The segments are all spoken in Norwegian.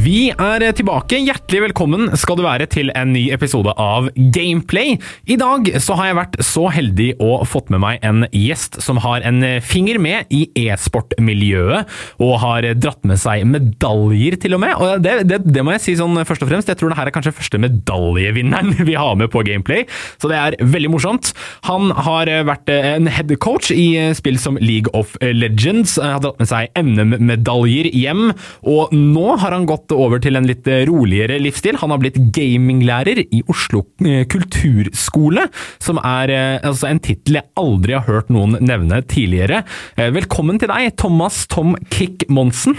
Vi er tilbake. Hjertelig velkommen skal du være til en ny episode av Gameplay. I dag så har jeg vært så heldig å fått med meg en gjest som har en finger med i e-sportmiljøet, og har dratt med seg medaljer til og med. Og det, det, det, må jeg si sånn først og fremst, jeg tror det her er kanskje første medaljevinneren vi har med på Gameplay, så det er veldig morsomt. Han har vært en head coach i spill som League of Legends, har dratt med seg NM-medaljer hjem, og nå har han gått gått over til en litt roligere livsstil. Han har blitt gaminglærer i Oslo eh, kulturskole, som er eh, altså en tittel jeg aldri har hørt noen nevne tidligere. Eh, velkommen til deg, Thomas Tom Kick Monsen.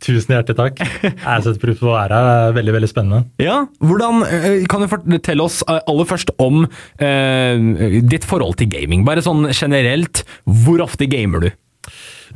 Tusen hjertelig takk. Jeg setter pris på å være her. Veldig veldig spennende. Ja, hvordan, Kan du fortelle oss aller først om eh, ditt forhold til gaming? Bare sånn generelt, hvor ofte gamer du?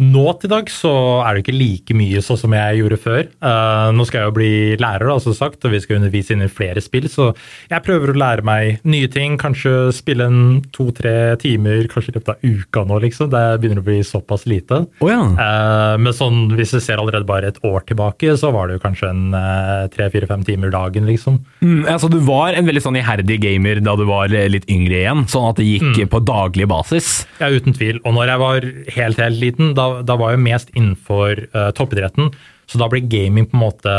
Nå til dag så er det ikke like mye sånn som jeg gjorde før. Uh, nå skal jeg jo bli lærer, da, som sagt, og vi skal undervise inn i flere spill. Så jeg prøver å lære meg nye ting. Kanskje spille en to-tre timer kanskje i løpet av uka nå, liksom. Det begynner å bli såpass lite. Oh, ja. uh, men sånn, hvis jeg ser allerede bare et år tilbake, så var det jo kanskje en uh, tre-fire-fem timer dagen, liksom. Mm, altså Du var en veldig sånn iherdig gamer da du var litt yngre igjen, sånn at det gikk mm. på daglig basis? Ja, uten tvil. Og når jeg var helt, helt liten, da da, da var jeg mest innenfor uh, toppidretten. Så da ble gaming på en måte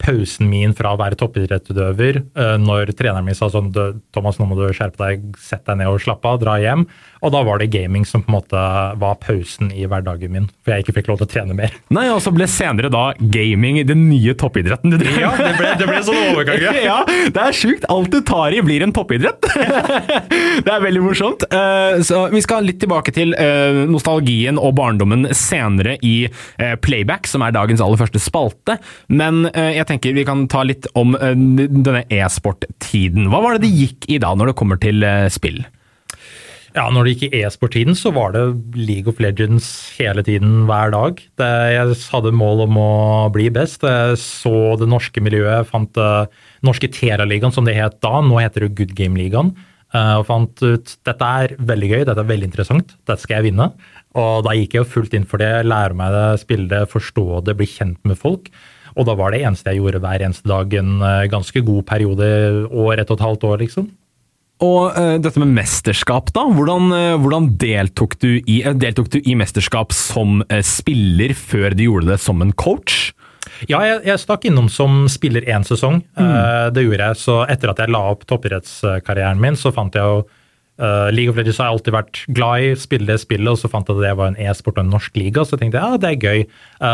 pausen min fra å være toppidrettsutøver uh, når treneren min sa sånn Thomas, nå må du skjerpe deg, sett deg ned og slappe av, dra hjem. Og da var det gaming som på en måte var pausen i hverdagen min, for jeg ikke fikk lov til å trene mer. Nei, og så ble senere da gaming den nye toppidretten du drev Ja, det ble, det ble sånn overgang. ja, det er sjukt. Alt du tar i, blir en toppidrett. det er veldig morsomt. Uh, så vi skal litt tilbake til uh, nostalgien og barndommen senere i Playback, som er dagens aller første spalte. Men jeg tenker vi kan ta litt om denne e-sport-tiden. Hva var det det gikk i da, når det kommer til spill? Ja, når det gikk i e-sport-tiden, så var det League of Legends hele tiden, hver dag. Det, jeg hadde mål om å bli best. Jeg så det norske miljøet, fant det norske Tera-ligaen, som det het da. Nå heter det Good Game-ligaen. Eh, og fant ut dette er veldig gøy, dette er veldig interessant, dette skal jeg vinne. Og da gikk jeg jo fullt inn for det, lære meg det, spille det, forstå det, bli kjent med folk. Og da var det eneste jeg gjorde hver eneste dag en eh, ganske god periode, år, ett og et halvt år, liksom. Og uh, dette med mesterskap, da. Hvordan, uh, hvordan deltok, du i, uh, deltok, du i, mesterskap som spiller før du gjorde det som en coach? Ja, jeg, jeg stakk innom som spiller én sesong. Mm. det gjorde jeg. Så etter at jeg la opp toppidrettskarrieren min, så fant jeg jo League of Legends har jeg alltid vært glad i, spille det spillet, og så fant jeg at det var en e-sport og en norsk liga, så tenkte jeg ja, det er gøy.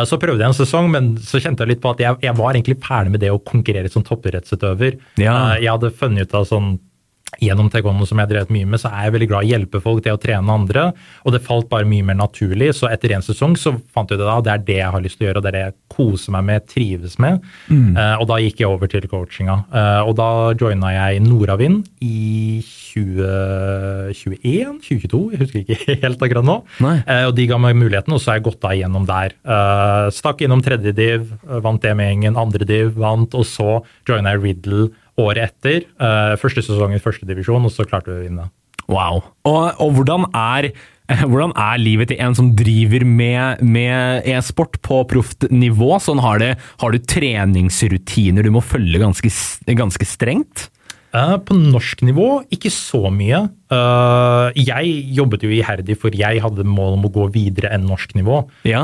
så prøvde jeg en sesong, men så kjente jeg litt på at jeg, jeg var egentlig ferdig med det å konkurrere som toppidrettsutøver. Ja. jeg hadde funnet ut av sånn gjennom taekwondo som jeg drevet mye med, så er jeg veldig glad i å hjelpe folk til å trene andre. Og det falt bare mye mer naturlig. Så etter en sesong så fant jeg ut at det er det jeg har lyst til å gjøre, og det er det jeg koser meg med, trives med. Mm. Uh, og da gikk jeg over til coachinga. Uh, og da joina jeg Nordavind i 2021, 2022, jeg husker ikke helt akkurat nå. Uh, og de ga meg muligheten, og så har jeg gått da igjennom der. stakk innom tredje div, vant det med gjengen, andre div, vant, og så joina jeg Riddle året etter. Uh, første sesong i førstedivisjon, og så klarte vi å vinne. Wow. Og, og hvordan, er, hvordan, er, livet til en som driver med, med e-sport på proft nivå? Sånn har, det, har, du treningsrutiner du må følge ganske, ganske strengt? Uh, på norsk nivå ikke så mye. Jeg jobbet jo iherdig for jeg hadde mål om å gå videre enn norsk nivå. Ja.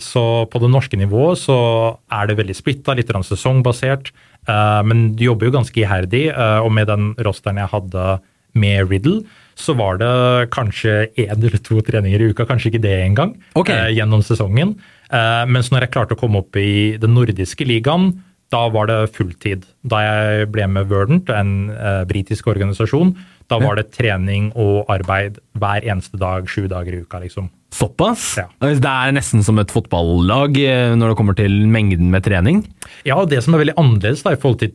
Så på det norske nivået så er det veldig splitta, litt sesongbasert. Uh, men du jobber jo ganske iherdig, uh, og med den rosteren jeg hadde med Riddle, så var det kanskje én eller to treninger i uka, kanskje ikke det engang, okay. uh, gjennom sesongen. mens når jeg klarte å komme opp i den nordiske ligaen, da var det fulltid. Da jeg ble med Verdant, en britisk organisasjon, da var det trening og arbeid hver eneste dag, sju dager i uka, liksom. Såpass? Ja. Det er nesten som et fotballag eh, når det kommer til mengden med trening? Ja, og det som er veldig annerledes da, i forhold til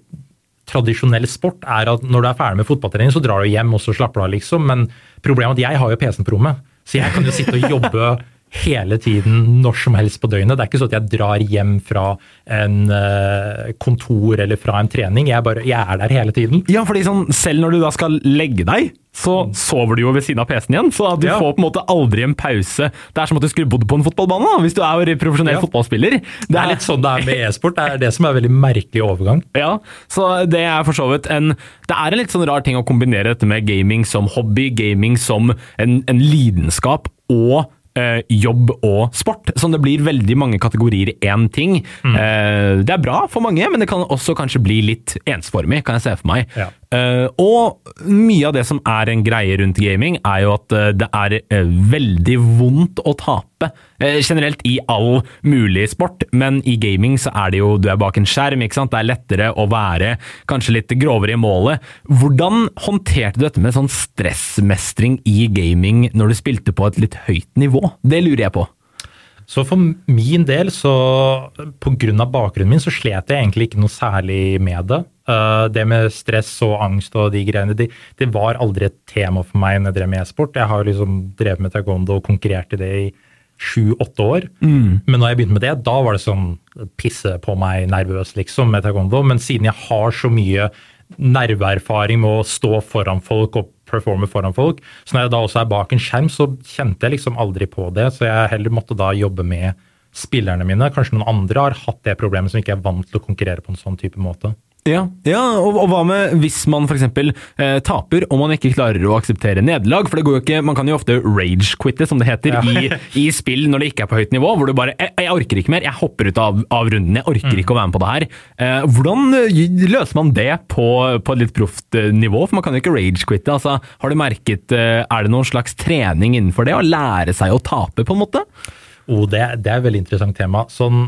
tradisjonell sport, er at når du er ferdig med fotballtrening, så drar du hjem og så slapper du av, liksom. Men problemet er at jeg har jo PC-en på rommet, så jeg kan jo sitte og jobbe hele tiden, når som helst på døgnet. Det er ikke sånn at jeg drar hjem fra en uh, kontor eller fra en trening. Jeg, bare, jeg, er der hele tiden. Ja, fordi sånn, selv når du da skal legge deg, så sover du jo ved siden av PC-en igjen. Så du Ja. får på en måte aldri en pause. Det er som at du skulle bodd på en fotballbane da, hvis du er profesjonell Ja. fotballspiller. Det er litt sånn det er med e-sport. Det er det som er en veldig merkelig overgang. Ja, så det er for så vidt en Det er en litt sånn rar ting å kombinere dette med gaming som hobby, gaming som en, en lidenskap og eh, jobb og sport. Sånn det blir veldig mange kategorier i én ting. Eh, det er bra for mange, men det kan også kanskje bli litt ensformig, kan jeg se for meg. Ja. Eh, og mye av det som er en greie rundt gaming, er jo at uh, det er uh, veldig vondt å tape. Generelt i all mulig sport, men i gaming så er det jo du er bak en skjerm, ikke sant. Det er lettere å være kanskje litt grovere i målet. Hvordan håndterte du dette med sånn stressmestring i gaming når du spilte på et litt høyt nivå? Det lurer jeg på. Så for min del, så pga. bakgrunnen min, så slet jeg egentlig ikke noe særlig med det. Uh, det med stress og angst og de greiene, det, det var aldri et tema for meg når jeg drev med e-sport. Jeg har liksom drevet med taekwondo og konkurrert i det i sju-åtte år. Men når jeg begynte med det, da var det sånn pisse på meg nervøs, liksom, med taekwondo. Men siden jeg har så mye nerveerfaring med å stå foran folk og performe foran folk, så når jeg da også er bak en skjerm, så kjente jeg liksom aldri på det. Så jeg heller måtte da jobbe med spillerne mine. Kanskje noen andre har hatt det problemet som ikke er vant til å konkurrere på en sånn type måte. Ja, ja og, og hva med hvis man f.eks. Eh, taper og man ikke klarer å akseptere nederlag? For det går jo ikke, Man kan jo ofte rage-quitte, som det heter, Ja. i, i spill når det ikke er på høyt nivå. Hvor du bare jeg, 'Jeg orker ikke mer, jeg hopper ut av, av runden, jeg orker ikke å være med på det her'. Eh, hvordan eh, løser man det på, på et litt proft eh, nivå? For man kan jo ikke rage-quitte. Altså, har du merket eh, Er det noen slags trening innenfor det? Å lære seg å tape, på en måte? Oh, det, det er et veldig interessant tema. Sånn,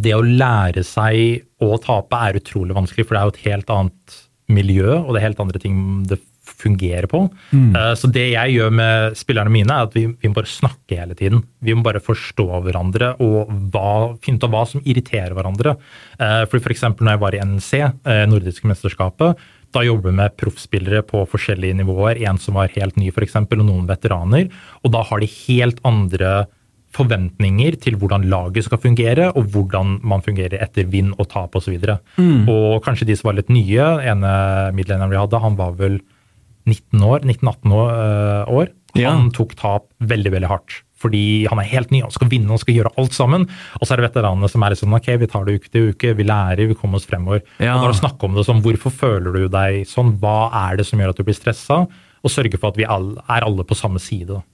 det å lære seg å tape er utrolig vanskelig, for det er jo et helt annet miljø, og det er helt andre ting det fungerer på. Mm. Så det jeg gjør med spillerne mine, er at vi, vi må bare snakke hele tiden. Vi må bare forstå hverandre og hva, finne ut av hva som irriterer hverandre. Eh, For F.eks. når jeg var i NC, eh, nordiske mesterskapet, da jobber vi med proffspillere på forskjellige nivåer. En som var helt ny, f.eks., og noen veteraner. Og da har de helt andre forventninger til hvordan laget skal fungere, og hvordan man fungerer etter vinn og tap osv. Mm. Og kanskje de som var litt nye, ene midlenderen vi hadde, han var vel 19 år, 19-18 år. Ja. Han tok tap veldig, veldig hardt. Fordi han er helt ny, han skal vinne, han skal gjøre alt sammen. Og så er det veteranene som er litt sånn ok, vi tar det uke til uke, vi lærer, vi kommer oss fremover. Ja. Og når du snakker om det sånn, hvorfor føler du deg sånn, hva er det som gjør at du blir stressa? Og sørge for at vi all, er alle på samme side. da.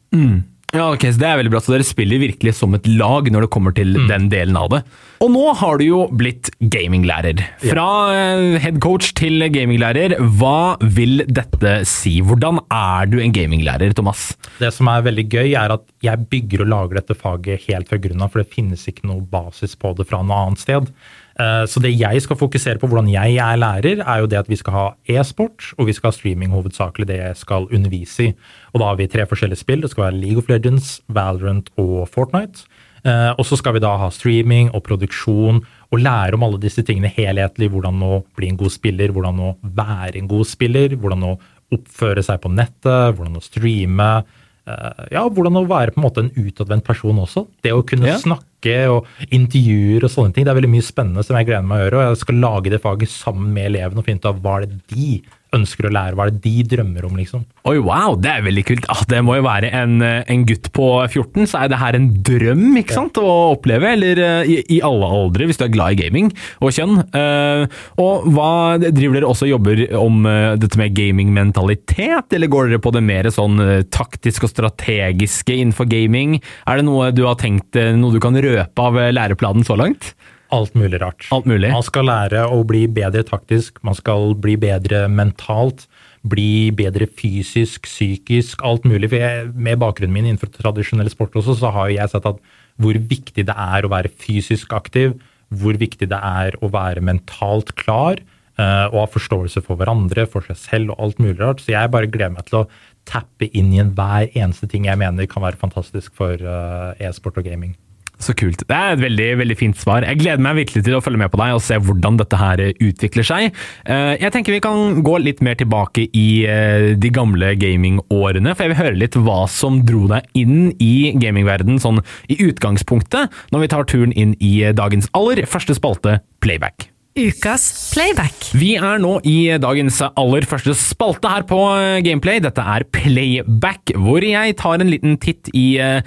Ja, ok, så Det er veldig bra, så dere spiller virkelig som et lag når det kommer til den delen av det. Og nå har du jo blitt gaminglærer. Fra eh, headcoach til gaminglærer, hva vil dette si? Hvordan er du en gaminglærer, Thomas? Det som er veldig gøy, er at jeg bygger og lager dette faget helt fra grunnen av, for det finnes ikke noe basis på det fra noe annet sted. Eh, Så det jeg skal fokusere på hvordan jeg er lærer, er jo det at vi skal ha e-sport, og vi skal ha streaming hovedsakelig det jeg skal undervise i. Og da har vi tre forskjellige spill. Det skal være League of Legends, Valorant og Fortnite. Eh, Og så skal vi da ha streaming og produksjon og lære om alle disse tingene helhetlig. Hvordan å bli en god spiller, hvordan å være en god spiller, hvordan å oppføre seg på nettet, hvordan å streame. eh, Ja, hvordan å være på en måte en utadvendt person også. Det å kunne Ja. snakke og intervjuer og sånne ting. Det er veldig mye spennende som jeg gleder meg å gjøre. Og jeg skal lage det faget sammen med elevene og finne ut av hva er det de ønsker å lære, hva er det de drømmer om, liksom. Oi, wow, det er veldig kult. Ah, det må jo være en, eh, en gutt på 14, så er det her en drøm, ikke sant, å oppleve, eller eh, i, i alle aldre, hvis du er glad i gaming og kjønn. Uh, og hva driver dere også og jobber om uh, dette med gamingmentalitet, eller går dere på det mer sånn uh, taktisk og strategiske innenfor gaming? Er det noe du har tenkt, noe du kan røpe av læreplanen så langt? Alt mulig rart. Alt mulig. Man skal lære å bli bedre taktisk, man skal bli bedre mentalt, bli bedre fysisk, psykisk, alt mulig. For jeg, med bakgrunnen min innenfor tradisjonell sport også, så har jeg sett at hvor viktig det er å være fysisk aktiv, hvor viktig det er å være mentalt klar, eh, og ha forståelse for hverandre, for seg selv og alt mulig rart. Så jeg bare gleder meg til å tappe inn i enhver eneste ting jeg mener kan være fantastisk for eh, e-sport og gaming. Så kult. Det er et veldig veldig fint svar. Jeg gleder meg virkelig til å følge med på deg og se hvordan dette her utvikler seg. Eh, Jeg tenker vi kan gå litt mer tilbake i eh, de gamle gamingårene, for jeg vil høre litt hva som dro deg inn i gamingverden sånn i utgangspunktet, når vi tar turen inn i dagens aller første spalte, Playback. Ukas playback. Vi er nå i dagens aller første spalte her på eh, Gameplay. Dette er Playback, hvor jeg tar en liten titt i uh,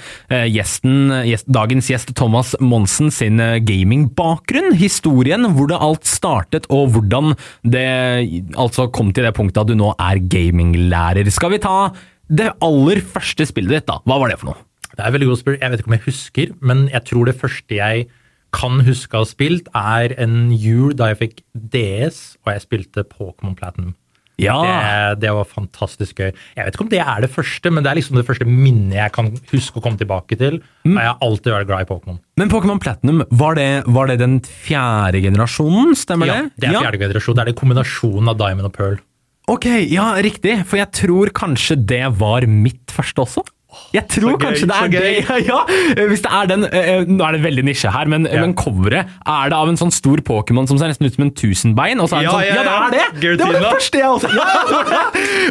gjesten, gjest, dagens gjest Thomas Monsen sin gamingbakgrunn. Historien, hvor det alt startet, og hvordan det altså kom til det punktet at du nå er gaminglærer. Skal vi ta det aller første spillet ditt, da? Hva var det for noe? Det er veldig god spørsmål. Jeg vet ikke om jeg husker, men jeg tror det første jeg kan huske å ha spilt, er en jul da jeg fikk DS og jeg spilte Pokémon Platinum. Ja. Det, det, var fantastisk gøy. Jeg vet ikke om det er det første, men det er liksom det første minnet jeg kan huske å komme tilbake til. Mm. Jeg har alltid vært glad i Pokémon. Men Pokémon Platinum, var det, var det, den fjerde generasjonen, stemmer ja, det? det er fjerde ja. generasjon. Det er det kombinasjonen av Diamond og Pearl. Ok, ja, riktig. For jeg tror kanskje det var mitt første også. Jeg tror gøy, kanskje det er det. Ja, ja. Hvis det er den uh, Nå er det veldig nisje her, men, ja. men coveret er det av en sånn stor Pokémon som ser nesten ut som en tusenbein? Og så er det sånn, ja, det er det! Det var det første jeg også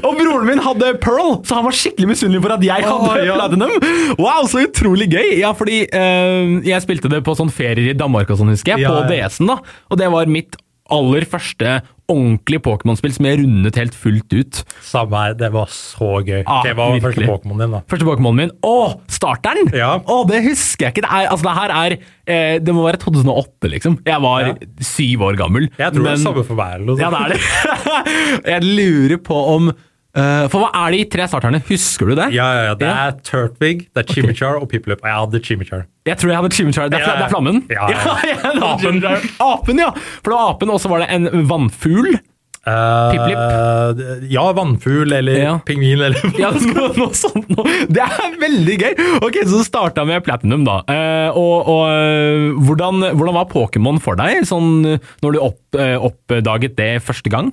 Og broren min hadde Pearl, så han var skikkelig misunnelig for at jeg hadde oh, Platinum. Wow, så utrolig gøy! Ja, fordi uh, jeg spilte det på sånn ferier i Danmark og sånn, husker jeg, på DS-en. da, Og det var mitt aller første ordentlig Pokémon-spill som jeg rundet helt fullt ut. Samme her, det var så gøy. Ah, det var virkelig. første Pokémon din, da. Første Pokémon min. Å, starteren! Ja. Å, det husker jeg ikke. Det, er, altså, det her er eh, Det må være 2008, liksom. Jeg var ja. syv år gammel. Jeg tror men, det er samme for meg. Ja, det er det. jeg lurer på om for hva er de tre starterne? Husker du det? Ja, ja, ja. Det ja. er Turtwig, det er Chimichar okay. og Piplup. Jeg hadde Chimichar. Jeg tror jeg hadde Chimichar. Det er, ja, ja. det er flammen? Ja, ja. apen. apen, ja! For det var apen, og så var det en vannfugl. Uh, Ja, vannfugl eller ja. pingvin eller Ja, noe sånt noe. Det er veldig gøy! Ok, Så starta med Platinum, da. Uh, og, og uh, hvordan, hvordan, var Pokémon for deg, sånn når du opp, oppdaget det første gang?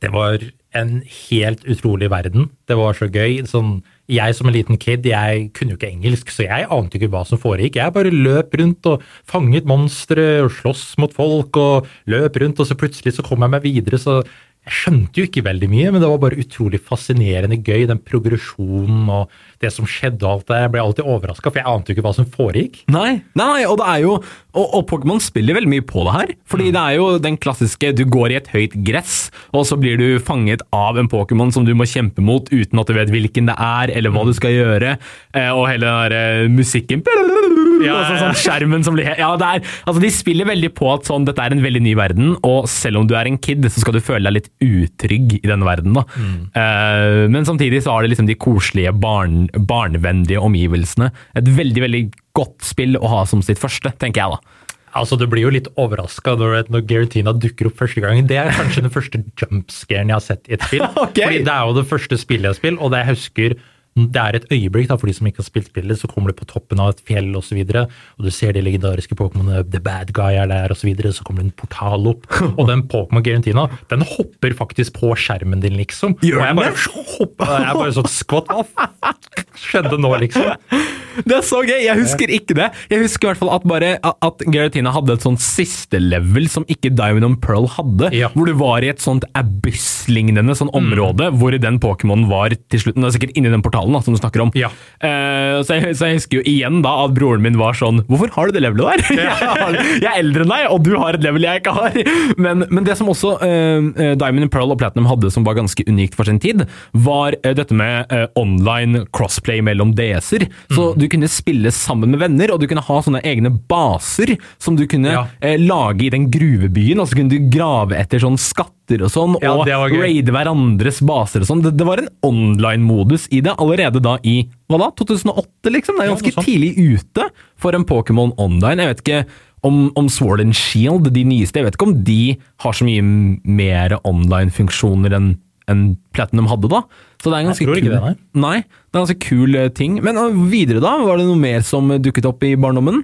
Det var en helt utrolig verden. Det var så gøy. Sånn, jeg som en liten kid, jeg kunne jo ikke engelsk, så jeg ante ikke hva som foregikk. Jeg bare løp rundt og fanget monstre og sloss mot folk og løp rundt, og så plutselig så kom jeg meg videre. så jeg skjønte jo ikke veldig mye, men det var bare utrolig fascinerende gøy. Den progresjonen og det som skjedde og alt det. Jeg ble alltid overraska, for jeg ante jo ikke hva som foregikk. Nei, nei, og det er jo Og, og Pokémon spiller veldig mye på det her. Fordi mm. det er jo den klassiske du går i et høyt gress, og så blir du fanget av en Pokémon som du må kjempe mot uten at du vet hvilken det er, eller hva mm. du skal gjøre, eh, og hele den der eh, musikken ja, ja, sånn skjermen som blir ja, det er, altså De spiller veldig på at sånn, dette er en veldig ny verden, og selv om du er en kid, så skal du føle deg litt utrygg i denne verden. da. Mm. Eh, men samtidig så har det liksom de koselige, barn, barnevennlige omgivelsene. Et veldig veldig godt spill å ha som sitt første, tenker jeg da. Altså, Du blir jo litt overraska når, når Garatina dukker opp første gang. Det er kanskje den første jumpscaren jeg har sett i et spill. okay. Fordi Det er jo det første spillet jeg har spilt, og det jeg husker det er et øyeblikk da, for de som ikke har spilt spillet, så kommer du på toppen av et fjell osv., og, så videre, og du ser de legendariske Pokémonene, The Bad Guy er der osv., så, videre, så kommer det en portal opp. Og den Pokémon Garantina, den hopper faktisk på skjermen din, liksom. Gjør og jeg bare, hopper, jeg bare sånn Skvatt, hva skjedde nå, liksom? Det er så gøy! Jeg husker ikke det. Jeg husker i hvert fall at bare at Garatina hadde et sånt siste level som ikke Diamond and Pearl hadde. Ja. Hvor du var i et sånt abyss-lignende sånn område, mm. hvor den Pokémon var til slutt. Det er sikkert inni den portalen da, som du snakker om. Ja. Uh, så, jeg, så, jeg, husker jo igjen da at broren min var sånn Hvorfor har du det levelet der? Ja. jeg, er eldre enn deg, og du har et level jeg ikke har! Men, men det som også uh, Diamond and Pearl og Platinum hadde som var ganske unikt for sin tid, var uh, dette med online crossplay mellom DS-er. Så mm. du kunne spille sammen med venner, og du kunne ha sånne egne baser som du kunne ja. lage i den gruvebyen. Og så kunne du grave etter sånn skatter og sånn, ja, og raide hverandres baser og sånn. Det, det, var en online-modus i det allerede da i hva da, 2008, liksom? Det er ganske ja, tidlig ute for en Pokémon online. Jeg vet ikke om, om, Sword and Shield, de nyeste, jeg vet ikke om de har så mye mer online-funksjoner enn enn Platinum hadde, da. Så det er en ganske kul, det, nei. nei. det er en ganske kul eh, ting. Men videre, da? Var det noe mer som dukket opp i barndommen?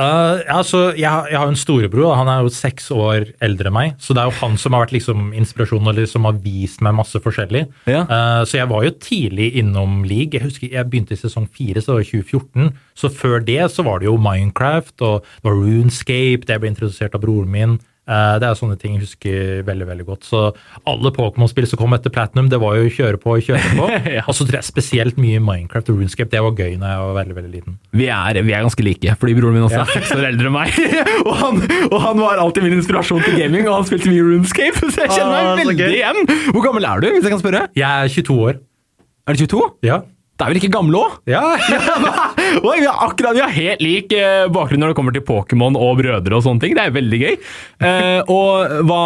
Uh, altså, jeg, jeg, har en storebror, han er jo seks år eldre enn meg. Så det er jo han som har vært liksom, inspirasjonen, eller som har vist meg masse forskjellig. Ja. Uh, så jeg var jo tidlig innom league. Jeg husker jeg begynte i sesong fire, så det var 2014. Så før det så var det jo Minecraft og det var Runescape, det ble introdusert av broren min. Eh, det er sånne ting jeg husker veldig veldig godt. Så alle Pokémon-spill som kom etter Platinum, det var jo kjøre på og kjøre på. Ja. Og så tror jeg spesielt mye Minecraft og Runescape. Det var gøy da jeg var veldig veldig liten. Vi er, vi er ganske like, fordi broren min også Ja. er seks år eldre enn meg. og, han, og han var alltid min inspirasjon til gaming, og han spilte mye RuneScape, så jeg kjenner Ah, meg så veldig gøy. igjen. Hvor gammel er du, hvis jeg kan spørre? Jeg er 22 år. Er du 22? Ja. Det er vel ikke gamle òg? Ja, Oi, vi har akkurat vi har helt lik eh, bakgrunn når det kommer til Pokémon og brødre og sånne ting. Det er veldig gøy. Eh, og hva,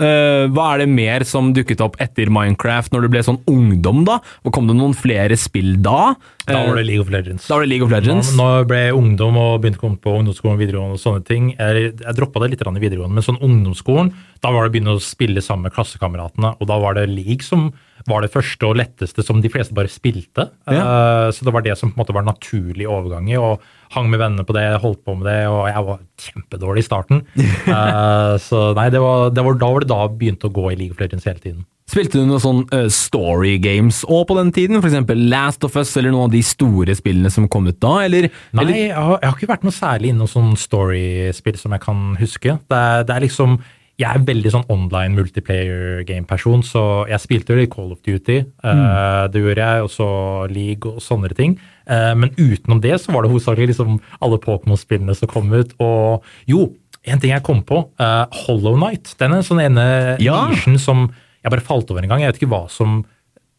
eh, hva er det mer som dukket opp etter Minecraft når du ble sånn ungdom, da? Og Kom det noen flere spill da? Da var det Eh, League of Legends. da var det League of Legends. Nå nå ble jeg ungdom og begynte å komme på ungdomsskolen og videregående og sånne ting. Jeg, jeg droppa det litt i videregående, men sånn ungdomsskolen, da var det å begynne å spille sammen med klassekameratene, og da var det League som var det første og letteste som de fleste bare spilte. Eh, så det var det som på en måte var naturlig overgang i, og hang med vennene på det, holdt på med det, og jeg var kjempedårlig i starten. uh, så nei, det var, det var, da var det da jeg begynte å gå i League of Legends hele tiden. Spilte du noen sånn uh, story games òg på den tiden? F.eks. Last of Us eller noen av de store spillene som kom ut da? Eller, Nei, eller jeg har, jeg har ikke vært noe særlig innom sånn story-spill som jeg kan huske. Det det er liksom Jeg er veldig sånn online multiplayer game-person, så jeg spilte jo litt Call of Duty. eh, det gjorde jeg, og så League og sånne ting. Uh, men utenom det så var det hovedsakelig liksom alle Pokémon-spillene som kom ut. Og jo, en ting jeg kom på. Uh, Hollow Night. Den er en sånn ene Ja. som jeg bare falt over en gang. Jeg vet ikke hva som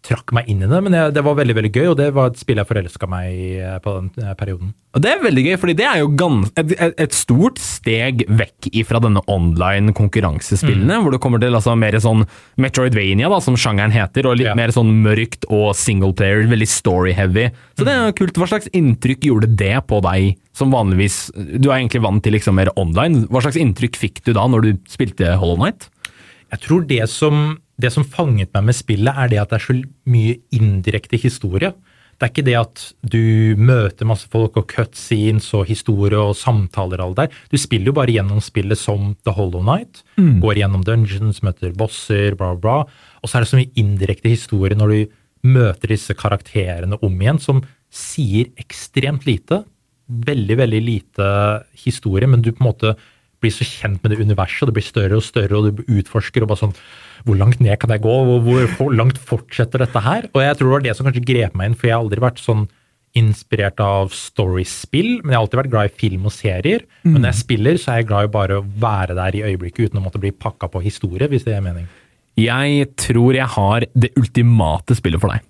trakk meg inn i det, men det, det var veldig veldig gøy, og det var et spill jeg forelska meg i eh, på den eh, perioden. Og det er veldig gøy, fordi det er jo gans, et, et, stort steg vekk ifra denne online konkurransespillene, hvor det kommer til altså mer sånn Metroidvania, da, som sjangeren heter, og litt Ja. mer sånn mørkt og singleplayer, veldig story-heavy. Så det er jo kult. Hva slags inntrykk gjorde det på deg, som vanligvis Du er egentlig vant til liksom mer online. Hva slags inntrykk fikk du da, når du spilte Hollow Night? Jeg tror det som, det som fanget meg med spillet, er det at det er så mye indirekte historie. Det er ikke det at du møter masse folk og cutscenes og historie og samtaler og alt der. Du spiller jo bare gjennom spillet som The Hollow Night. Går gjennom dungeons, møter bosser, bla, bla. Og så er det så mye indirekte historie når du møter disse karakterene om igjen, som sier ekstremt lite. Veldig, veldig lite historie, men du på en måte blir så kjent med det universet, og det blir større og større, og du utforsker og bare sånn Hvor langt ned kan jeg gå? Hvor, hvor, hvor langt fortsetter dette her? Og jeg tror det var det som kanskje grep meg inn, for jeg har aldri vært sånn inspirert av storiespill, men jeg har alltid vært glad i film og serier. Men når jeg spiller, så er jeg glad i bare å være der i øyeblikket uten å måtte bli pakka på historie, hvis det gir mening. Jeg tror jeg har det ultimate spillet for deg.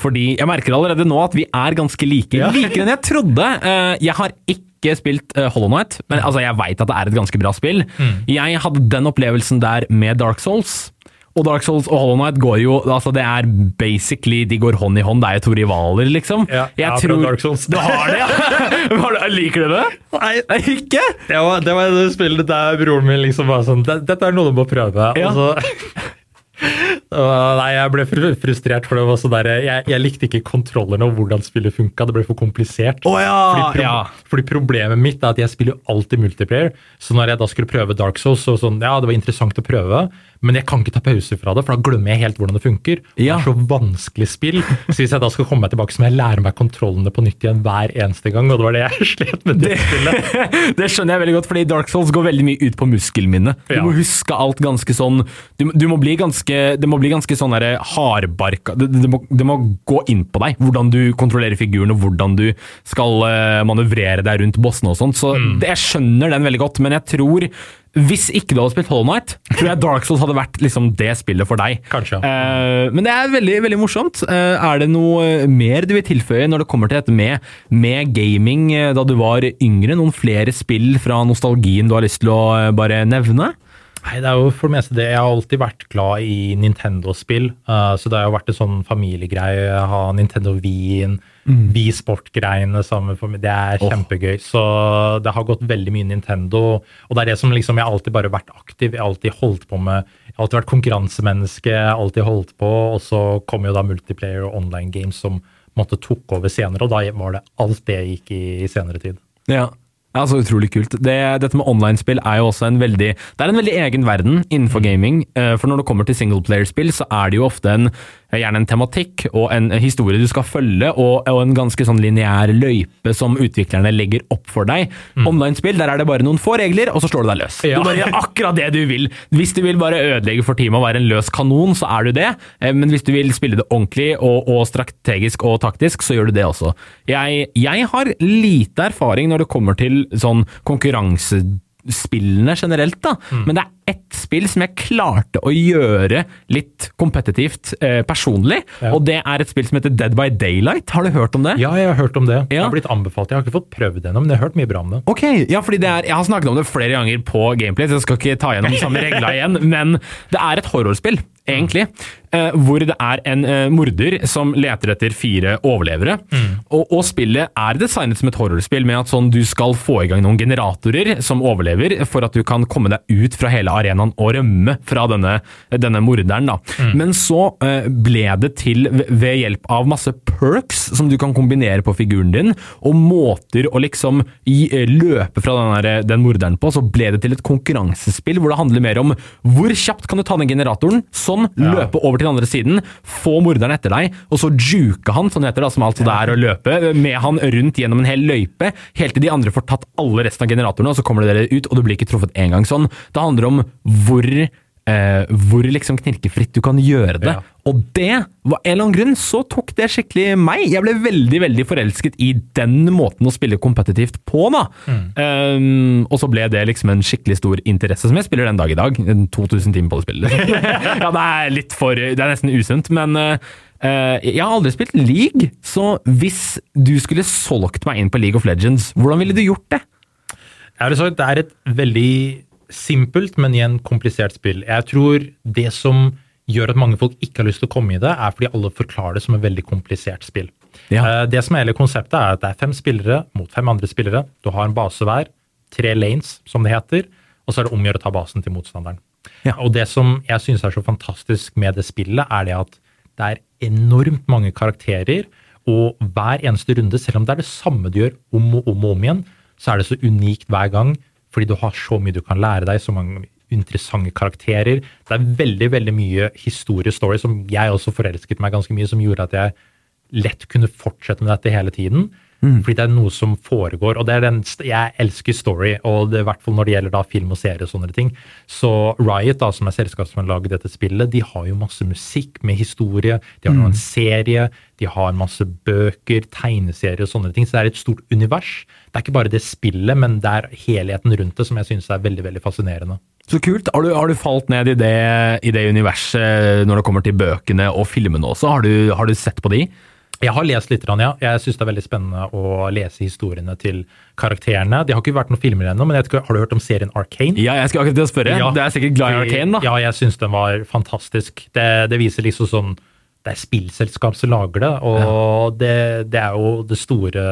Fordi jeg merker allerede nå at vi er ganske like. Ja. Likere enn jeg trodde. Eh, Jeg har ikke spilt eh, Hollow Knight, men altså, jeg veit at det er et ganske bra spill. Jeg hadde den opplevelsen der med Dark Souls. Og Dark Souls og Hollow Knight går jo altså Det er basically De går hånd i hånd. Det er jo to rivaler, liksom. Ja, jeg jeg har prøvd Dark Souls. Du har det, ja? Liker du det? Nei, Nei, ikke? det var det, var det spillet der broren min liksom var sånn Dette er noe du må prøve. Ja. Og så, nei, jeg ble frustrert, for det var så der, jeg, jeg likte ikke kontrollerne og hvordan spillet funka. Det ble for komplisert. Å ja, fordi, pro ja. fordi problemet mitt er at jeg spiller jo alltid multiplayer. Så når jeg da skulle prøve Dark Souls, så sånn, ja, det var interessant å prøve, men jeg kan ikke ta pause fra det, for da glemmer jeg helt hvordan det funker. Ja. Det er så vanskelig spill. Så hvis jeg da skal komme meg tilbake, så må jeg lære meg kontrollene på nytt igjen hver eneste gang, og det var det jeg slet med det spillet. det skjønner jeg veldig godt, fordi Dark Souls går veldig mye ut på muskelminne. Du Ja. må huske alt ganske sånn Du, du må bli ganske Det må bli ganske sånn derre hardbarka det, det, må, det må gå inn på deg, hvordan du kontrollerer figuren, og hvordan du skal eh, manøvrere deg rundt bossene og sånn. Så Mm. det, jeg skjønner den veldig godt, men jeg tror hvis ikke du hadde spilt Hollow Knight, tror jeg Dark Souls hadde vært liksom det spillet for deg. Kanskje. ja. men det er veldig veldig morsomt. Eh, er det noe mer du vil tilføye når det kommer til dette med, med gaming eh, da du var yngre? Noen flere spill fra nostalgien du har lyst til å eh, bare nevne? Nei, det er jo for det meste det. Jeg har alltid vært glad i Nintendo-spill. uh, så det har jo vært en sånn familiegreie. Ha Nintendo Wien, Wii Sport-greiene sammen for meg. Det er oh. kjempegøy. Så det har gått veldig mye Nintendo. Og det er det som liksom Jeg har alltid bare vært aktiv. Jeg har alltid holdt på med Jeg har alltid vært konkurransemenneske. Jeg har alltid holdt på. Og så kom jo da multiplayer og online games som måtte tok over senere, og da var det alt det gikk i, i senere tid. Ja. Ja, så utrolig kult. Det, dette med online-spill er jo også en veldig Det er en veldig egen verden innenfor gaming. eh, For når det kommer til singleplayerspill, så er det jo ofte en gjerne en tematikk og en historie du skal følge, og, og en ganske sånn lineær løype som utviklerne legger opp for deg. Online-spill, der er det bare noen få regler, og så slår du deg løs. Ja. Du bare gjør akkurat det du vil. Hvis du vil bare ødelegge for teamet og være en løs kanon, så er du det. Eh, Men hvis du vil spille det ordentlig og, og strategisk og taktisk, så gjør du det også. Jeg, jeg har lite erfaring når det kommer til sånn konkurransespillene generelt, da. Men det er ett spill som jeg klarte å gjøre litt kompetitivt eh, personlig, Ja. og det er et spill som heter Dead by Daylight. Har du hørt om det? Ja, jeg har hørt om det. Det Ja. har blitt anbefalt. Jeg har ikke fått prøvd det ennå, men jeg har hørt mye bra om det. Ok, ja, fordi det er, Jeg har snakket om det flere ganger på Gameplay, så jeg skal ikke ta gjennom de samme reglene igjen. Men det er et horrorspill, egentlig. Eh, hvor det er en eh, morder som leter etter fire overlevere. Og, og spillet er designet som et horrorspill med at sånn, du skal få i gang noen generatorer som overlever, for at du kan komme deg ut fra hele arenaen og rømme fra denne, denne morderen. Da. Men så eh, ble det til ved- hjelp av masse perks som du kan kombinere på figuren din, og måter å liksom i, løpe fra den, der, den morderen på, så ble det til et konkurransespill hvor det handler mer om hvor kjapt kan du ta den generatoren, sånn, løpe over til den andre siden, få morderen etter deg, og så juke han, sånn heter det, som altså det er å løpe, med han rundt gjennom en hel løype, helt til de andre får tatt alle resten av generatorene, og så kommer dere ut, og du blir ikke truffet en gang sånn. Det handler om hvor eh, hvor liksom knirkefritt du kan gjøre det. Ja. Og det, var en eller annen grunn, så tok det skikkelig meg. Jeg ble veldig veldig forelsket i den måten å spille kompetitivt på, da. Um, og så ble det liksom en skikkelig stor interesse, som jeg spiller den dag i dag. 2000 timer på det spillet. ja, det er litt for Det er nesten usunt, men uh, uh, jeg har aldri spilt League, så hvis du skulle solgt meg inn på League of Legends, hvordan ville du gjort det? Det er et veldig simpelt, men igjen komplisert spill. Jeg tror det som gjør at mange folk ikke har lyst til å komme i det, er fordi alle forklarer det som et veldig komplisert spill. Ja. Eh, Det som er hele konseptet, er at det er fem spillere mot fem andre spillere. Du har en base hver, tre lanes, som det heter, og så er det om å gjøre å ta basen til motstanderen. Ja. Og det som jeg synes er så fantastisk med det spillet, er det at det er enormt mange karakterer, og hver eneste runde, selv om det er det samme du gjør om og om, og om igjen, så er det så unikt hver gang, fordi du har så mye du kan lære deg, så mange interessante karakterer. Det er veldig veldig mye historiestory som jeg også forelsket meg ganske mye, som gjorde at jeg lett kunne fortsette med dette hele tiden. Fordi det er noe som foregår. Og det er den, jeg elsker story, og i hvert fall når det gjelder da film og serie og sånne ting. Så Riot, da, som er selskapet som har laget dette spillet, de har jo masse musikk med historie. De har en serie, de har masse bøker, tegneserier og sånne ting. Så det er et stort univers. Det er ikke bare det spillet, men det er helheten rundt det som jeg synes er veldig veldig fascinerende. Så kult. Har du, har du falt ned i det, i det universet når det kommer til bøkene og filmene også? Har du, har du sett på de? Jeg har lest litt, ja. Jeg syns det er veldig spennende å lese historiene til karakterene. Det har ikke vært noen filmer ennå, men ikke, har du hørt om serien Arcane? Ja, jeg skal akkurat til å spørre. Ja. det er sikkert glad i Arcane, da? Ja, jeg syns den var fantastisk. Det, det viser liksom sånn Det er spillselskap som lager det, og det, det er jo det store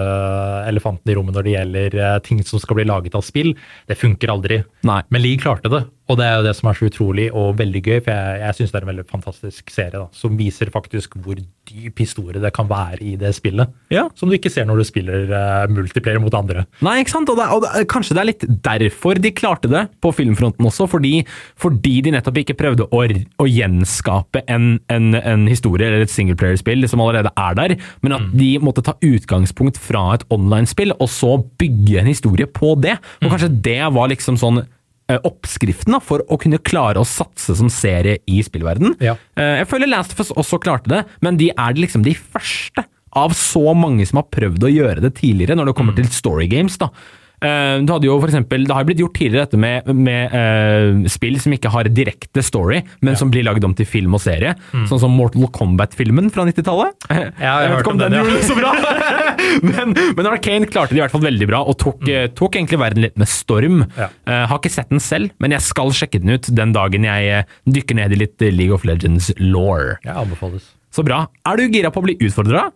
elefanten i rommet når det gjelder eh, ting som skal bli laget av spill. Det funker aldri. Nei. Men Lee klarte det, og det er jo det som er så utrolig og veldig gøy. For jeg, jeg syns det er en veldig fantastisk serie da, som viser faktisk hvor dyp historie det kan være i det spillet. Ja. Som du ikke ser når du spiller uh, multiplayer mot andre. Nei, ikke sant? Og, det, og det, kanskje det er litt derfor de klarte det på filmfronten også, fordi, fordi de nettopp ikke prøvde å, å gjenskape en, en, en historie eller et singleplayerspill som allerede er der, men at de måtte ta utgangspunkt fra et online-spill, og så bygge en historie på det. Og kanskje det var liksom sånn oppskriften da, for å kunne klare å satse som serie i spillverden. Ja. Eh, Jeg føler Last of Us også klarte det, men de er liksom de første av så mange som har prøvd å gjøre det tidligere når det kommer til story games. da. Eh, Du hadde jo for eksempel, Det har blitt gjort tidligere dette med, med uh, spill som ikke har direkte story, men som blir lagd om til film og serie. Sånn som Mortal Kombat-filmen fra 90-tallet. jeg jeg vet ikke om den, ja. gjorde så bra! men, men Arcane klarte det i hvert fall veldig bra, og tok, eh, tok egentlig verden litt med storm. Ja. Uh, har ikke sett den selv, men jeg skal sjekke den ut den dagen jeg dykker ned i litt League of Legends law. Jeg anbefales. Så bra. Er du gira på å bli utfordra?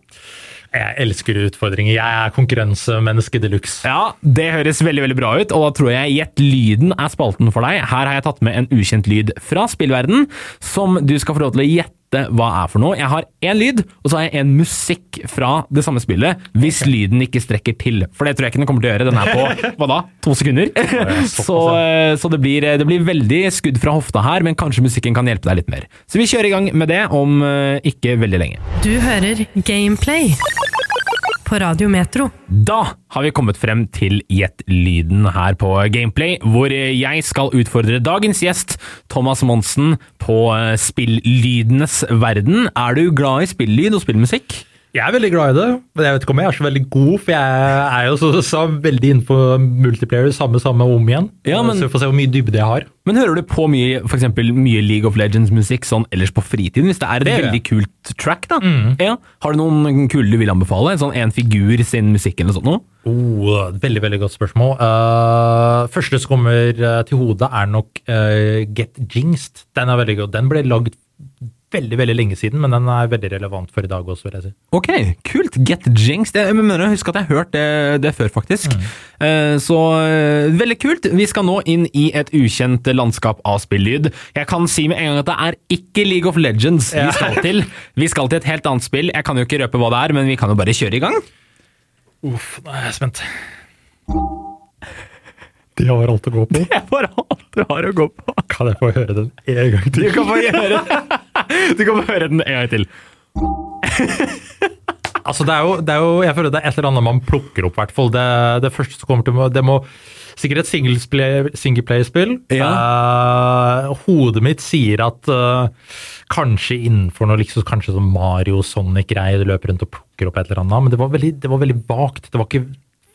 Jeg elsker utfordringer. Jeg er konkurransemenneske de luxe. Ja, det høres veldig veldig bra ut, og da tror jeg Gjett lyden er spalten for deg. Her har jeg tatt med en ukjent lyd fra spillverden, som du skal få lov til å gjette gjette hva er for noe. Jeg har én lyd, og så har jeg en musikk fra det samme spillet, hvis lyden ikke strekker til. For det tror jeg ikke den kommer til å gjøre. Den er på hva da? To sekunder? så, eh, så det, blir, det blir veldig skudd fra hofta her, men kanskje musikken kan hjelpe deg litt mer. Så vi kjører i gang med det om eh, ikke veldig lenge. Du hører Gameplay på Radio Metro. Da har vi kommet frem til Gjett lyden her på Gameplay, hvor jeg skal utfordre dagens gjest, Thomas Monsen, på eh, spilllydenes verden. Er du glad i spillyd og spillmusikk? Jeg er veldig glad i det, men jeg vet ikke om jeg er så veldig god, for jeg er jo så, så veldig innenfor multiplayer, samme samme om igjen. Ja, men- Så vi får se hvor mye dybde jeg har. Men hører du på mye, for eksempel, mye League of Legends-musikk sånn ellers på fritiden? Hvis det er et Det er veldig kult track, da? Ja. Har du noen kule du vil anbefale? Sånn en figur sin musikk eller sånt? Noe? Oh, veldig veldig godt spørsmål. Uh, første som kommer eh, til hodet, er nok uh, Get Jinxed. Den er veldig god. Den ble lagd veldig veldig lenge siden, men den er veldig relevant for i dag også, vil jeg si. Ok, kult. Get jinxed. Jeg mener å huske at jeg har hørt det, det før, faktisk. Eh, Så eh, veldig kult. Vi skal nå inn i et ukjent landskap av spillyd. Jeg kan si med en gang at det er ikke League of Legends vi skal til. Vi skal til et helt annet spill. Jeg kan jo ikke røpe hva det er, men vi kan jo bare kjøre i gang. Uff, nå er jeg spent. De har alt å gå på. Det bare alt du har å gå på. Kan jeg få høre den en gang Du til? kan få høre, du kan få høre den en gang til. Altså, det er, jo, det er jo, jeg føler det er et eller annet man plukker opp, i hvert fall. Det, det første som kommer til Det må Sikkert et singleplayer-spill. Ja. Uh, hodet mitt sier at uh, kanskje innenfor noe liksom, kanskje sånn Mario Sonic-greie, du løper rundt og plukker opp et eller annet, men det var veldig, det var veldig vagt. Det var ikke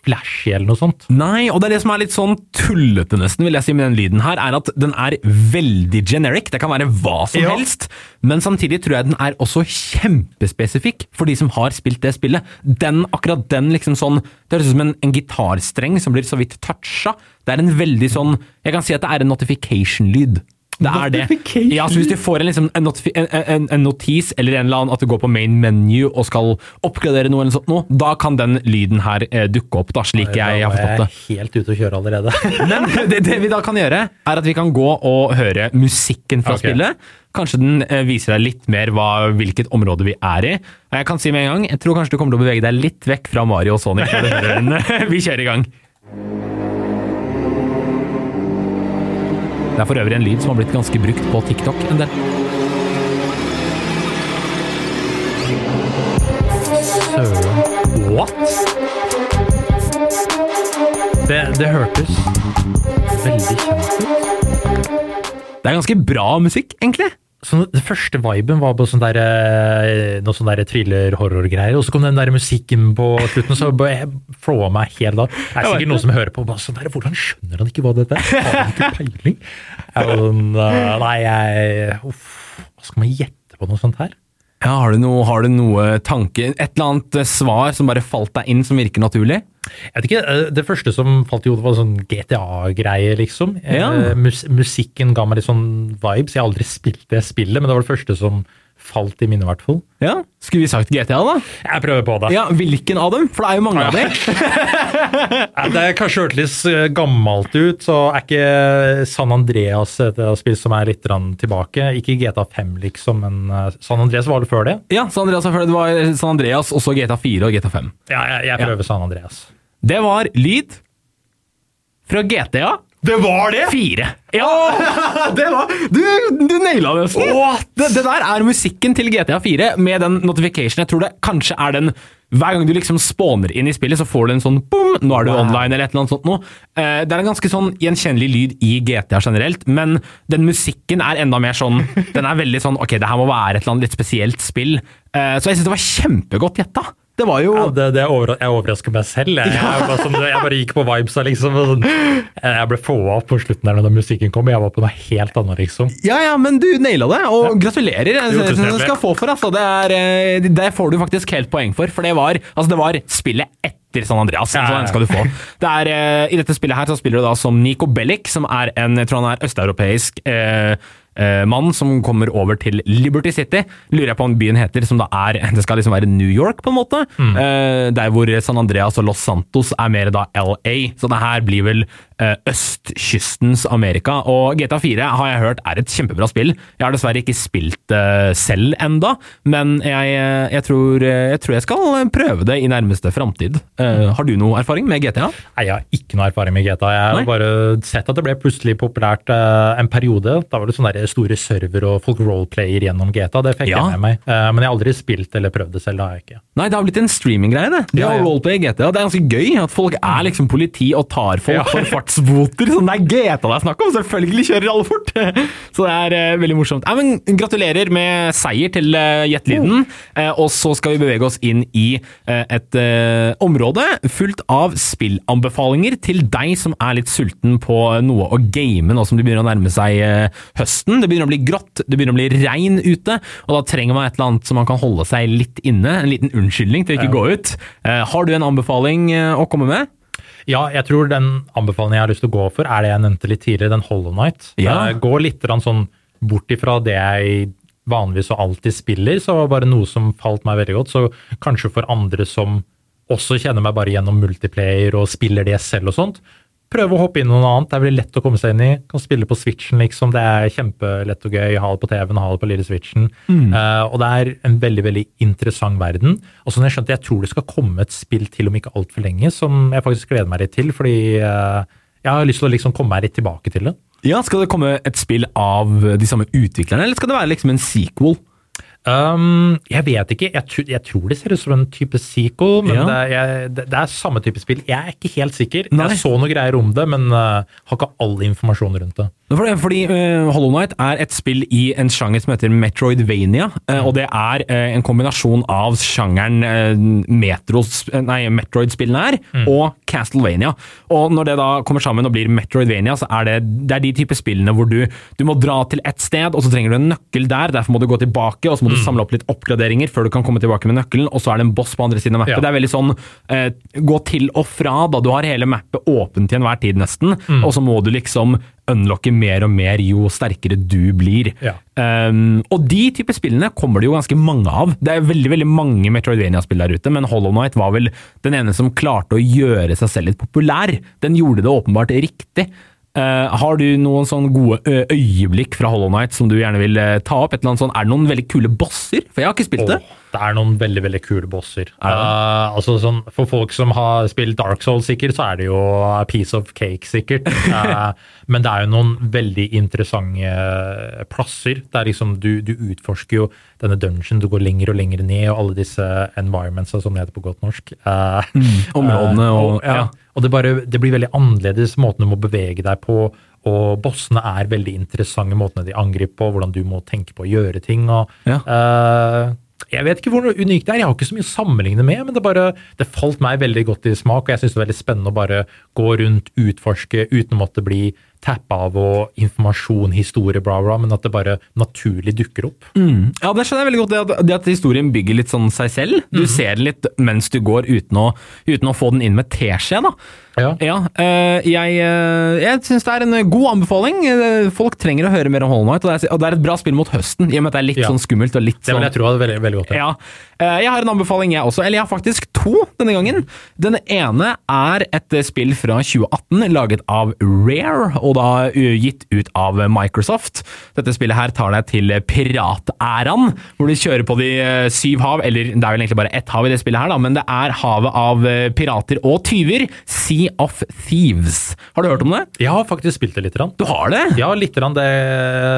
flashy eller noe sånt. Nei, og det er det som er litt sånn tullete nesten, vil jeg si med den lyden her, er at den er veldig generic. Det kan være hva som Ja. helst, men samtidig tror jeg den er også kjempespesifikk for de som har spilt det spillet. Den, akkurat den liksom sånn, det høres ut som en, en gitarstreng som blir så vidt toucha. Det er en veldig sånn, jeg kan si at det er en notification-lyd. Det er det. Ja, så Hvis du får en, liksom, en, en, en, notis eller en eller annen at du går på main menu og skal oppgradere noe, eller sånt, noe, da kan den lyden her eh, dukke opp, da, slik jeg har forstått det. Jeg er helt ute å kjøre allerede. Men det, det vi da kan gjøre, er at vi kan gå og høre musikken fra okay. spillet. Kanskje den eh, viser deg litt mer hva, hvilket område vi er i. Jeg kan si med en gang, jeg tror kanskje du kommer til å bevege deg litt vekk fra Mario og Sonic. Vi kjører i gang. Det er for øvrig en lyd som har blitt ganske brukt på TikTok en del. Søren. What? Det, det hørtes veldig kjent ut. Det er ganske bra musikk, egentlig. Så det første viben var på sånn der, eh, noe sånn thriller-horror-greier, og så kom den der musikken på slutten, så jeg flåa meg helt av. Det er sikkert noen som hører på bare sånn der, hvordan skjønner han ikke hva dette er? Har han ikke peiling? Jeg sånn, eh, nei, jeg, uff, hva skal man gjette på noe sånt her? Ja, har, du noe, har du noe tanke, et eller annet eh, svar som bare falt deg inn som virker naturlig? Jeg vet ikke, eh, Det første som falt i hodet, var sånn GTA-greie, liksom. Eh, Ja. Mus musikken ga meg litt sånn vibes. Jeg har aldri spilt det spillet, men det var det første som falt i minne, i hvert fall. Ja, Skulle vi sagt GTA, da? Jeg prøver på det. Ja, Hvilken av dem? For det er jo mange av dem. Det er kanskje hørtes litt eh, gammelt ut, så er ikke San Andreas et spill som er litt tilbake. Ikke GTA 5, liksom, men eh, San Andreas var det før det? Ja, San Andreas, var før det Det var San Andreas, og så GTA 4 og GTA 5. Ja, jeg, jeg prøver San Andreas. Det var lyd fra GTA Det var det! Fire. Ja! det var, du du naila det nesten! Det, det der er musikken til GTA 4 med den notification. Jeg tror det kanskje er den hver gang du liksom spawner inn i spillet, så får du en sånn boom, nå er du Wow. online, eller et eller annet sånt noe. Eh, Det er en ganske sånn gjenkjennelig lyd i GTA generelt, men den musikken er enda mer sånn Den er veldig sånn Ok, det her må være et eller annet litt spesielt spill. Eh, Så jeg syns det var kjempegodt gjetta. Det var jo Ja, det, det over, jeg overrasker meg selv. Jeg, jeg, bare sånn, jeg bare gikk på vibesa, liksom. Sånn. Jeg ble få opp på slutten der når musikken kom. Jeg var på noe helt annet, liksom. Ja, ja, men du naila det, og gratulerer. Jeg Jo, du skal få for, altså. Det, er, eh, det får du faktisk helt poeng for, for det var, altså, det var spillet etter San Andreas. Ja, ja. den skal du få. Det er, eh, I dette spillet her så spiller du da som Nico Bellic, som er en jeg tror han er østeuropeisk eh, eh, mann som kommer over til Liberty City. Lurer jeg på om byen heter, som da er Det skal liksom være New York, på en måte. Mm. Eh, der hvor San Andreas og Los Santos er mer da LA. Så det her blir vel østkystens Amerika. Og GTA 4 har jeg hørt er et kjempebra spill. Jeg har dessverre ikke spilt det selv enda, men jeg, jeg, tror, jeg tror jeg skal prøve det i nærmeste framtid. Eh, har du noe erfaring med GTA? Nei, Jeg har ikke noe erfaring med GTA. Jeg har Nei? bare sett at det ble plutselig populært eh, en periode. Da var det sånne store server og folk roleplayer gjennom GTA. Det fikk Ja. jeg med meg. Eh, men jeg har aldri spilt eller prøvd det selv. da har jeg ikke. Nei, det har blitt en streaminggreie, det. Det Ja, ja. roleplay GTA. Det er ganske gøy at folk er liksom politi og tar folk Ja. for fartsboter. Sånn, det er GTA det er snakk om! Selvfølgelig kjører alle fort! Så det er uh, veldig morsomt. Nei, men Gratulerer med seier til uh, Jetlyden. Uh, og så skal vi bevege oss inn i uh, et eh, område fullt av spillanbefalinger til deg som er litt sulten på noe å game nå som det begynner å nærme seg eh, høsten. Det begynner å bli grått, det begynner å bli regn ute, og da trenger man et eller annet som man kan holde seg litt inne. En liten unnskyldning til å ikke Ja. gå ut. Eh, har du en anbefaling eh, å komme med? Ja, jeg tror den anbefalingen jeg har lyst til å gå for, er det jeg nevnte litt tidligere, den Hollow Knight. Ja. Eh, Gå litt sånn bort ifra det jeg vanligvis og alltid spiller, så var bare noe som falt meg veldig godt. Så kanskje for andre som også kjenner meg bare gjennom multiplayer og spiller det selv og sånt, prøve å hoppe inn i noe annet. Det er veldig lett å komme seg inn i. Kan spille på Switchen, liksom. Det er kjempelett og gøy. Ha det på TV-en, ha det på lille Switchen. Eh, og det er en veldig, veldig interessant verden. Og sånn jeg skjønte, jeg tror det skal komme et spill til om ikke altfor lenge, som jeg faktisk gleder meg litt til, fordi uh, jeg har lyst til å liksom komme meg litt tilbake til det. Ja, Skal det komme et spill av de samme utviklerne, eller skal det være liksom en sequel? Um, jeg vet ikke. Jeg, jeg tror det ser ut som en type sequel, men Ja. det, er, jeg, det, det er samme type spill. Jeg er ikke helt sikker. Nei. Jeg så noe greier om det, men uh, har ikke all informasjon rundt det. For det, fordi uh, Hollow Knight er et spill i en sjanger som heter Metroidvania. eh, og det er uh, en kombinasjon av sjangeren uh, eh, Metroid-spillene er, og Castlevania. Og når det da kommer sammen og blir Metroidvania, så er det, det er de type spillene hvor du, du må dra til et sted, og så trenger du en nøkkel der. Derfor må du gå tilbake, og så må du samle opp litt oppgraderinger før du kan komme tilbake med nøkkelen, og så er det en boss på andre siden av mappet. Ja. Det er veldig sånn eh, gå til og fra, da. Du har hele mappet åpent til enhver tid, nesten, og så må du liksom unlocke mer og mer jo sterkere du blir. Ja. Um, og de type spillene kommer det jo ganske mange av. Det er veldig veldig mange Metroidvania-spill der ute, men Hollow Knight var vel den ene som klarte å gjøre seg selv litt populær. Den gjorde det åpenbart riktig. Uh, har du noen sånne gode øyeblikk fra Hollow Knight som du gjerne vil eh, ta opp? Et eller annet sånt? Er det noen veldig kule bosser? For jeg har ikke spilt det. Det er noen veldig veldig kule bosser. Er? Uh, altså sånn, for folk som har spilt Dark Souls, sikkert, så er det jo a piece of cake, sikkert. Uh, men det er jo noen veldig interessante plasser. der liksom du, du utforsker jo denne dungeon, du går lenger og lenger ned, og alle disse environmentsa, som det heter på godt norsk. Uh, områdene uh, og- ja. Og det, bare, det blir veldig annerledes måten du må bevege deg på. Og bossene er veldig interessante måtene de angriper på, hvordan du må tenke på å gjøre ting. og Ja. eh, jeg vet ikke hvor unikt det er, jeg har ikke så mye å sammenligne med, men det, bare, det falt meg veldig godt i smak, og jeg syns det er veldig spennende å bare gå rundt, utforske, uten å måtte bli tappa av og informasjon, historie, bla, bla, men at det bare naturlig dukker opp. Mm. Ja, det skjønner jeg veldig godt. Det at, det at historien bygger litt sånn seg selv. Du ser den litt mens du går, uten å, uten å få den inn med teskje. da. Ja. Ja, øh, jeg, uh, jeg syns det er en eh, god anbefaling. Eh, Folk trenger å høre mer om Hollow Night, og det, er, og det er et bra spill mot høsten, i og med at det er litt Ja. sånn skummelt. og litt Det sånn... vil jeg tro er veldig, veldig godt. Ja. ja. Jeg har en anbefaling, jeg også. Eller jeg har faktisk to denne gangen. Den ene er et spill fra 2018, laget av Rare, og da gitt ut av Microsoft. Dette spillet her tar deg til piratæraen, hvor du kjører på de syv hav, eller det er vel egentlig bare ett hav i det spillet her, da, men det er havet av pirater og tyver. Sea of Thieves. Har du hørt om det? Jeg har faktisk spilt det litt. Grann. Du har det? Ja, litt grann det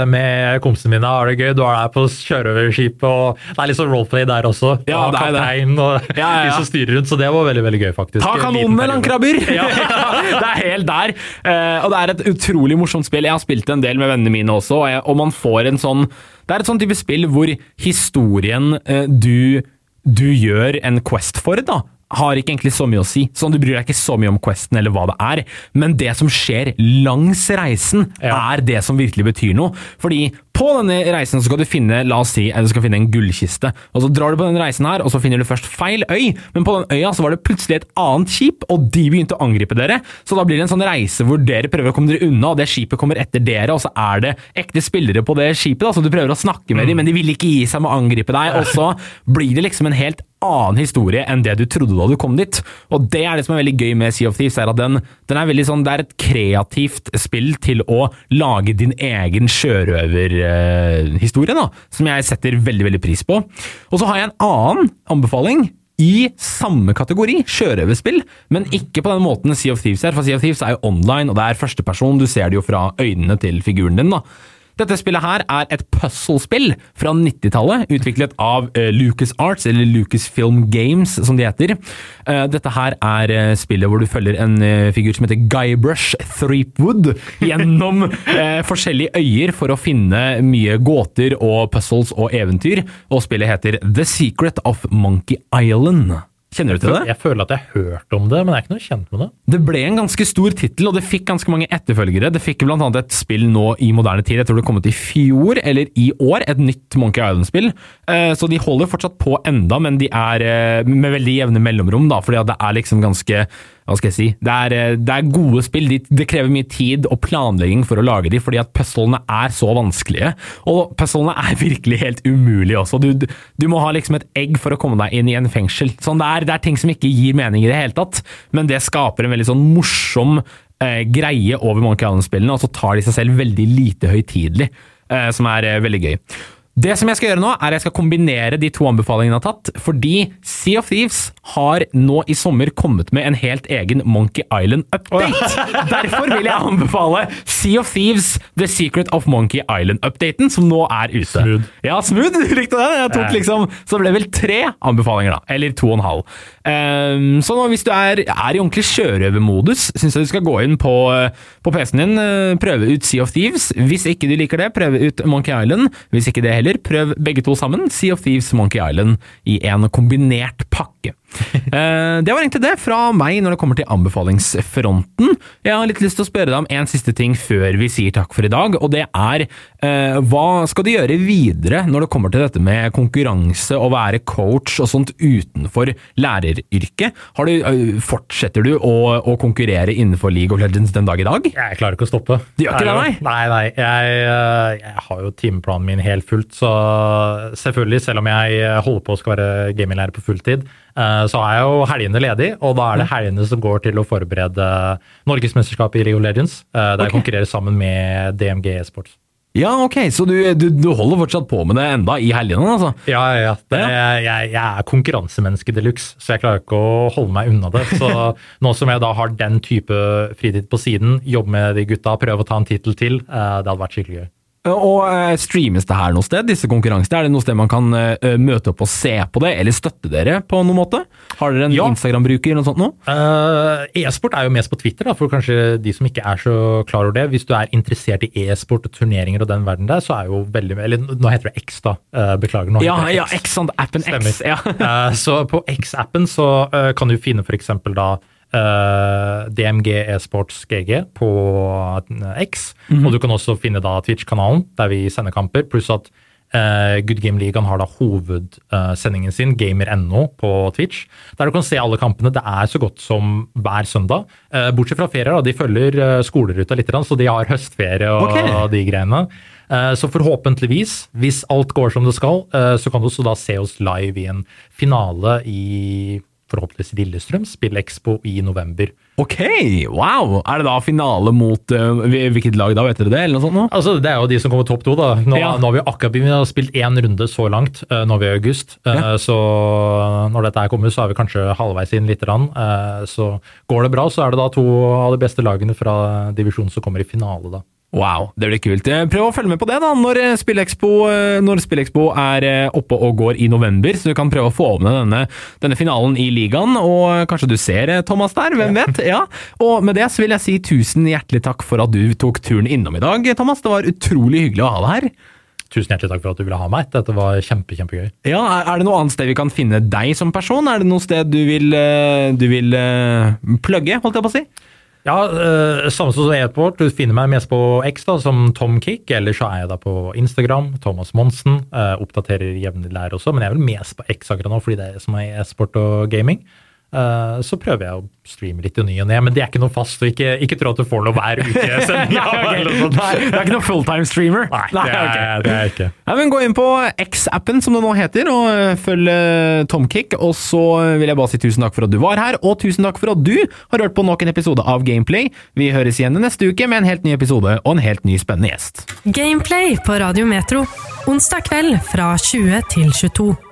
med kompisene mine har det gøy. Du er der på kjøreoverskipet, og det er litt sånn roleplay der også. Ja, Og det er det. og Ja, ja, ja. De styrer rundt, så det var veldig veldig gøy, faktisk. Ta kanonene, periode. ja, det er helt der. Eh, og det er et utrolig morsomt spill. Jeg har spilt det en del med vennene mine også, og, jeg, og man får en sånn Det er et sånn type spill hvor historien eh, du, du gjør en quest for, da, har ikke egentlig så mye å si. Sånn, Du bryr deg ikke så mye om questen eller hva det er, men det som skjer langs reisen, Ja. er det som virkelig betyr noe. Fordi på denne reisen så skal du finne la oss si, du skal finne en gullkiste. og Så drar du på denne reisen her, og så finner du først feil øy, men på den øya så var det plutselig et annet skip, og de begynte å angripe dere. Så da blir det en sånn reise hvor dere prøver å komme dere unna, og det skipet kommer etter dere, og så er det ekte spillere på det skipet, da, så du prøver å snakke med dem, men de vil ikke gi seg med å angripe deg, og så blir det liksom en helt annen historie enn det du trodde da du kom dit. Og det er det som er veldig gøy med Sea of Thieves, er at den, den er veldig sånn, det er et kreativt spill til å lage din egen sjørøverhistorie, da, som jeg setter veldig, veldig pris på. Og så har jeg en annen anbefaling i samme kategori, sjørøverspill, men ikke på den måten Sea of Thieves er. For Sea of Thieves er jo online, og det er førsteperson, du ser det jo fra øynene til figuren din. da. Dette spillet her er et puzzle-spill fra 90-tallet, utviklet av uh, Lucas Arts, eller Lucasfilm Games, som de heter. Uh, dette her er uh, spillet hvor du følger en figur som heter Guybrush Threepwood gjennom forskjellige øyer for å finne mye gåter og puzzles og eventyr, og spillet heter The Secret of Monkey Island. Kjenner du til det? Jeg føler at jeg har hørt om det, men jeg er ikke noe kjent med det. Det ble en ganske stor tittel, og det fikk ganske mange etterfølgere. Det fikk bl.a. et spill nå i moderne tid, jeg tror det kom ut i fjor eller i år, et nytt Monkey Island-spill. Eh, så de holder fortsatt på enda, men de er eh, med veldig jevne mellomrom, da, fordi det er liksom ganske hva skal jeg si, det er, eh, det er gode spill. Det krever mye tid og planlegging for å lage de, fordi at puzzlene er så vanskelige. Og puzzlene er virkelig helt umulige også. Du, du, må ha liksom et egg for å komme deg inn i en fengsel. Sånn det, er, det er ting som ikke gir mening i det hele tatt, men det skaper en veldig sånn morsom eh, greie over Monkey Island-spillene, og så tar de seg selv veldig lite høytidelig, eh, som er eh, veldig gøy. Det som jeg skal gjøre nå, er jeg skal kombinere de to anbefalingene jeg har tatt, fordi Sea of Thieves har nå i sommer kommet med en helt egen Monkey Island-update. Derfor vil jeg anbefale Sea of Thieves The Secret of Monkey Island-updaten, som nå er ute. Smooth. Ja, smooth! Du likte den? Jeg tok liksom, Så det ble vel tre anbefalinger, da. Eller to og en halv. Um, så nå, hvis du er, er i ordentlig sjørøvermodus, syns jeg du skal gå inn på, på PC-en din, eh, prøve ut Sea of Thieves. Hvis ikke du liker det, prøve ut Monkey Island. Hvis ikke det heller eller prøv begge to sammen, Sea of Thieves Monkey Island, i en kombinert pakke. Eh, det var egentlig det fra meg når det kommer til anbefalingsfronten. Jeg har litt lyst til å spørre deg om en siste ting før vi sier takk for i dag, og det er eh, hva skal du gjøre videre når det kommer til dette med konkurranse og være coach og sånt utenfor læreryrket? Du, eh, fortsetter du å, å, konkurrere innenfor League of Legends den dag i dag? Jeg klarer ikke å stoppe. Du gjør ikke det, nei? Nei, nei. Jeg, jeg har jo timeplanen min helt fullt, så selvfølgelig, selv om jeg holder på å skal være gaminglærer på fulltid, Eh, så er jo helgene ledig, og da er det helgene som går til å forberede Norgesmesterskapet i Rio Legends, eh, der jeg konkurrerer sammen med DMG Esports. Ja, ok, Så du, du, du, holder fortsatt på med det enda i helgene? altså? Ja, ja. Det, jeg, jeg, er konkurransemenneske de luxe, så jeg klarer ikke å holde meg unna det. Så nå som jeg da har den type fritid på siden, jobbe med de gutta, prøve å ta en tittel til, eh, det hadde vært skikkelig gøy. Og uh, Streames det her noe sted, disse konkurransene? Er det noe sted man kan uh, møte opp og se på det, eller støtte dere på noen måte? Har dere en ja. Instagram-bruker eller noe sånt? Nå? Uh, e-sport er jo mest på Twitter, da, for kanskje de som ikke er så klar over det. Hvis du er interessert i e-sport og turneringer og den verden der, så er jo veldig Eller nå heter det X, da. beklager. nå ja, ja, X, sånn, appen X. Ja. så på X-appen så kan du finne f.eks. da Uh, DMG Esports GG på X. Mm -hmm. Og du kan også finne da Twitch-kanalen, der vi sender kamper. Pluss at uh, Good Game League har da hovedsendingen sin, gamer.no, på Twitch. Der du kan se alle kampene. Det er så godt som hver søndag. Uh, bortsett fra ferier, da. De følger skoleruta litt, så de har høstferie og, okay. og de greiene. Så forhåpentligvis, hvis alt går som det skal, så kan du også da se oss live i en finale i forhåpentligvis Lillestrøm, Spillekspo i november. Ok, wow! Er det da finale mot uh, hvilket lag da, vet dere det? eller noe sånt? Nå? Altså, Det er jo de som kommer topp to. da. Nå, ja. nå har vi akkurat har spilt én runde så langt, uh, nå er vi i august. Uh, ja. Så når dette her kommer, så er vi kanskje halvveis inn litt. Uh, så går det bra, så er det da to av de beste lagene fra divisjonen som kommer i finale. da. Wow, det blir kult. Eh, prøv å følge med på det da, når Spillexpo, Spillekspo, eh, når er oppe og går i november, så du kan prøve å få med denne, denne finalen i ligaen. Og kanskje du ser Thomas der, hvem vet? Ja. Og med det så vil jeg si tusen hjertelig takk for at du tok turen innom i dag, Thomas. Det var utrolig hyggelig å ha deg her. Tusen hjertelig takk for at du ville ha meg. Dette var kjempe, kjempegøy. Ja, Er det noe annet sted vi kan finne deg som person? Er det noe sted du vil, du vil plugge, holdt jeg på å si? Ja, uh, samme som e-sport. Du finner meg mest på X da, som Tom Kick, eller så er jeg da på Instagram, Thomas Monsen. Uh, oppdaterer jevnlig der også, men jeg er vel mest på X akkurat nå, fordi det er som er e-sport og gaming. Eh, så prøver jeg å streame litt i ny og ne, men det er ikke noe fast. og Ikke, ikke tro at du får noe hver uke. sending Nei, av eller sånt. Nei, det er ikke noe fulltime streamer? Nei, det er, okay. det er ikke. Nei, men Gå inn på X-appen, som det nå heter, og øh, følg øh, Tomkick. Og så vil jeg bare si tusen takk for at du var her, og tusen takk for at du har hørt på nok en episode av Gameplay. Vi høres igjen neste uke med en helt ny episode og en helt ny spennende gjest. Gameplay på Radio Metro. Onsdag kveld fra 20 til 22.